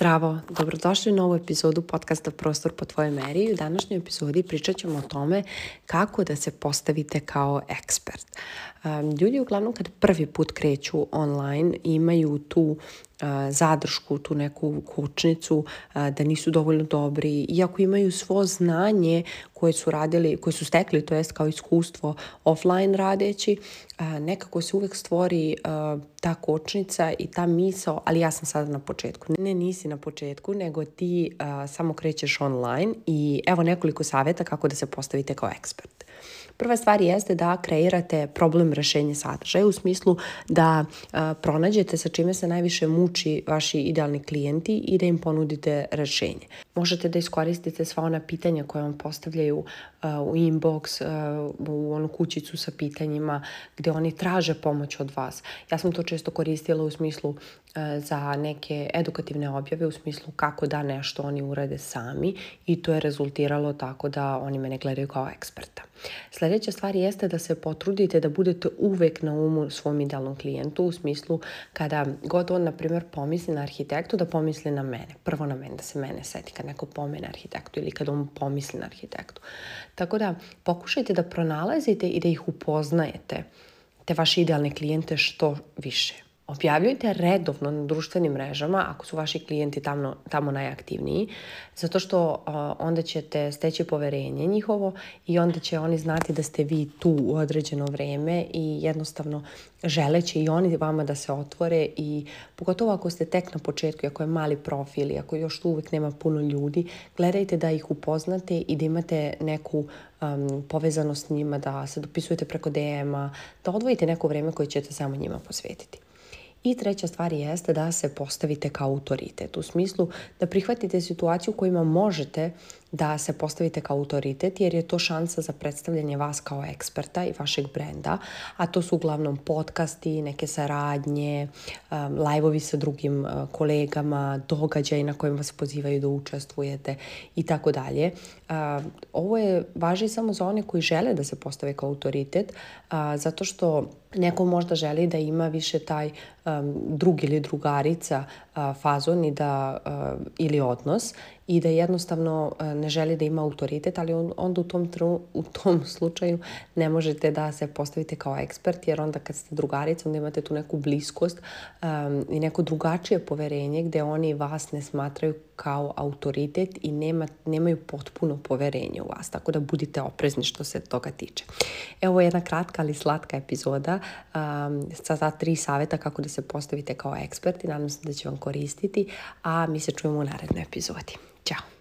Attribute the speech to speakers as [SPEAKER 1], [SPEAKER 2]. [SPEAKER 1] Zdravo, dobrodošli u novu epizodu podcasta Prostor po tvojoj meri. U današnjoj epizodi pričat ćemo o tome kako da se postavite kao ekspert. Ljudi uglavnom kad prvi put kreću online imaju tu e, zadršku, tu neku kočnicu, e, da nisu dovoljno dobri. Iako imaju svo znanje koje su radili, koje su stekli, to jest kao iskustvo offline radeći, e, nekako se uvek stvori ta kočnica i ta misao, ali ja sam sada na početku. Ne, nisi na početku, nego ti samo krećeš online i evo nekoliko savjeta kako da se postavite kao ekspert. Prva stvar jeste da kreirate problem rešenje sadržaja u smislu da a, pronađete sa čime se najviše muči vaši idealni klijenti i da im ponudite rešenje. Možete da iskoristite sva ona pitanja koja vam postavljaju a, u inbox, a, u onu kućicu sa pitanjima gde oni traže pomoć od vas. Ja sam to često koristila u smislu za neke edukativne objave u smislu kako da nešto oni urade sami i to je rezultiralo tako da oni mene gledaju kao eksperta. Sljedeća stvar jeste da se potrudite da budete uvek na umu svom idealnom klijentu u smislu kada god on, na primjer, pomisli na arhitektu, da pomisli na mene. Prvo na mene, da se mene seti kad neko pomene arhitektu ili kad on pomisli na arhitektu. Tako da pokušajte da pronalazite i da ih upoznajete te vaše idealne klijente što više objavljujte redovno na društvenim mrežama ako su vaši klijenti tamo, tamo najaktivniji, zato što a, onda ćete steći poverenje njihovo i onda će oni znati da ste vi tu u određeno vreme i jednostavno želeće i oni vama da se otvore i pogotovo ako ste tek na početku, ako je mali profil i ako još tu uvek nema puno ljudi, gledajte da ih upoznate i da imate neku um, povezanost s njima, da se dopisujete preko DM-a, da odvojite neko vreme koje ćete samo njima posvetiti. I treća stvar jeste da se postavite kao autoritet u smislu da prihvatite situaciju u kojima možete da se postavite kao autoritet jer je to šansa za predstavljanje vas kao eksperta i vašeg brenda, a to su uglavnom podcasti, neke saradnje, um, lajvovi sa drugim uh, kolegama, događaj na kojem vas pozivaju da učestvujete i tako dalje. Uh, ovo je važi samo za one koji žele da se postave kao autoritet, uh, zato što Neko možda želi da ima više taj um, drug ili drugarica uh, fazon i da, uh, ili odnos i da jednostavno uh, ne želi da ima autoritet, ali on, onda u tom, tru, u tom slučaju ne možete da se postavite kao ekspert, jer onda kad ste drugarica, onda imate tu neku bliskost um, i neko drugačije poverenje gde oni vas ne smatraju kao autoritet i nema, nemaju potpuno poverenje u vas, tako da budite oprezni što se toga tiče. Evo jedna kratka ali slatka epizoda um, sa ta tri saveta kako da se postavite kao ekspert i nadam se da će vam koristiti, a mi se čujemo u narednoj epizodi. Ćao!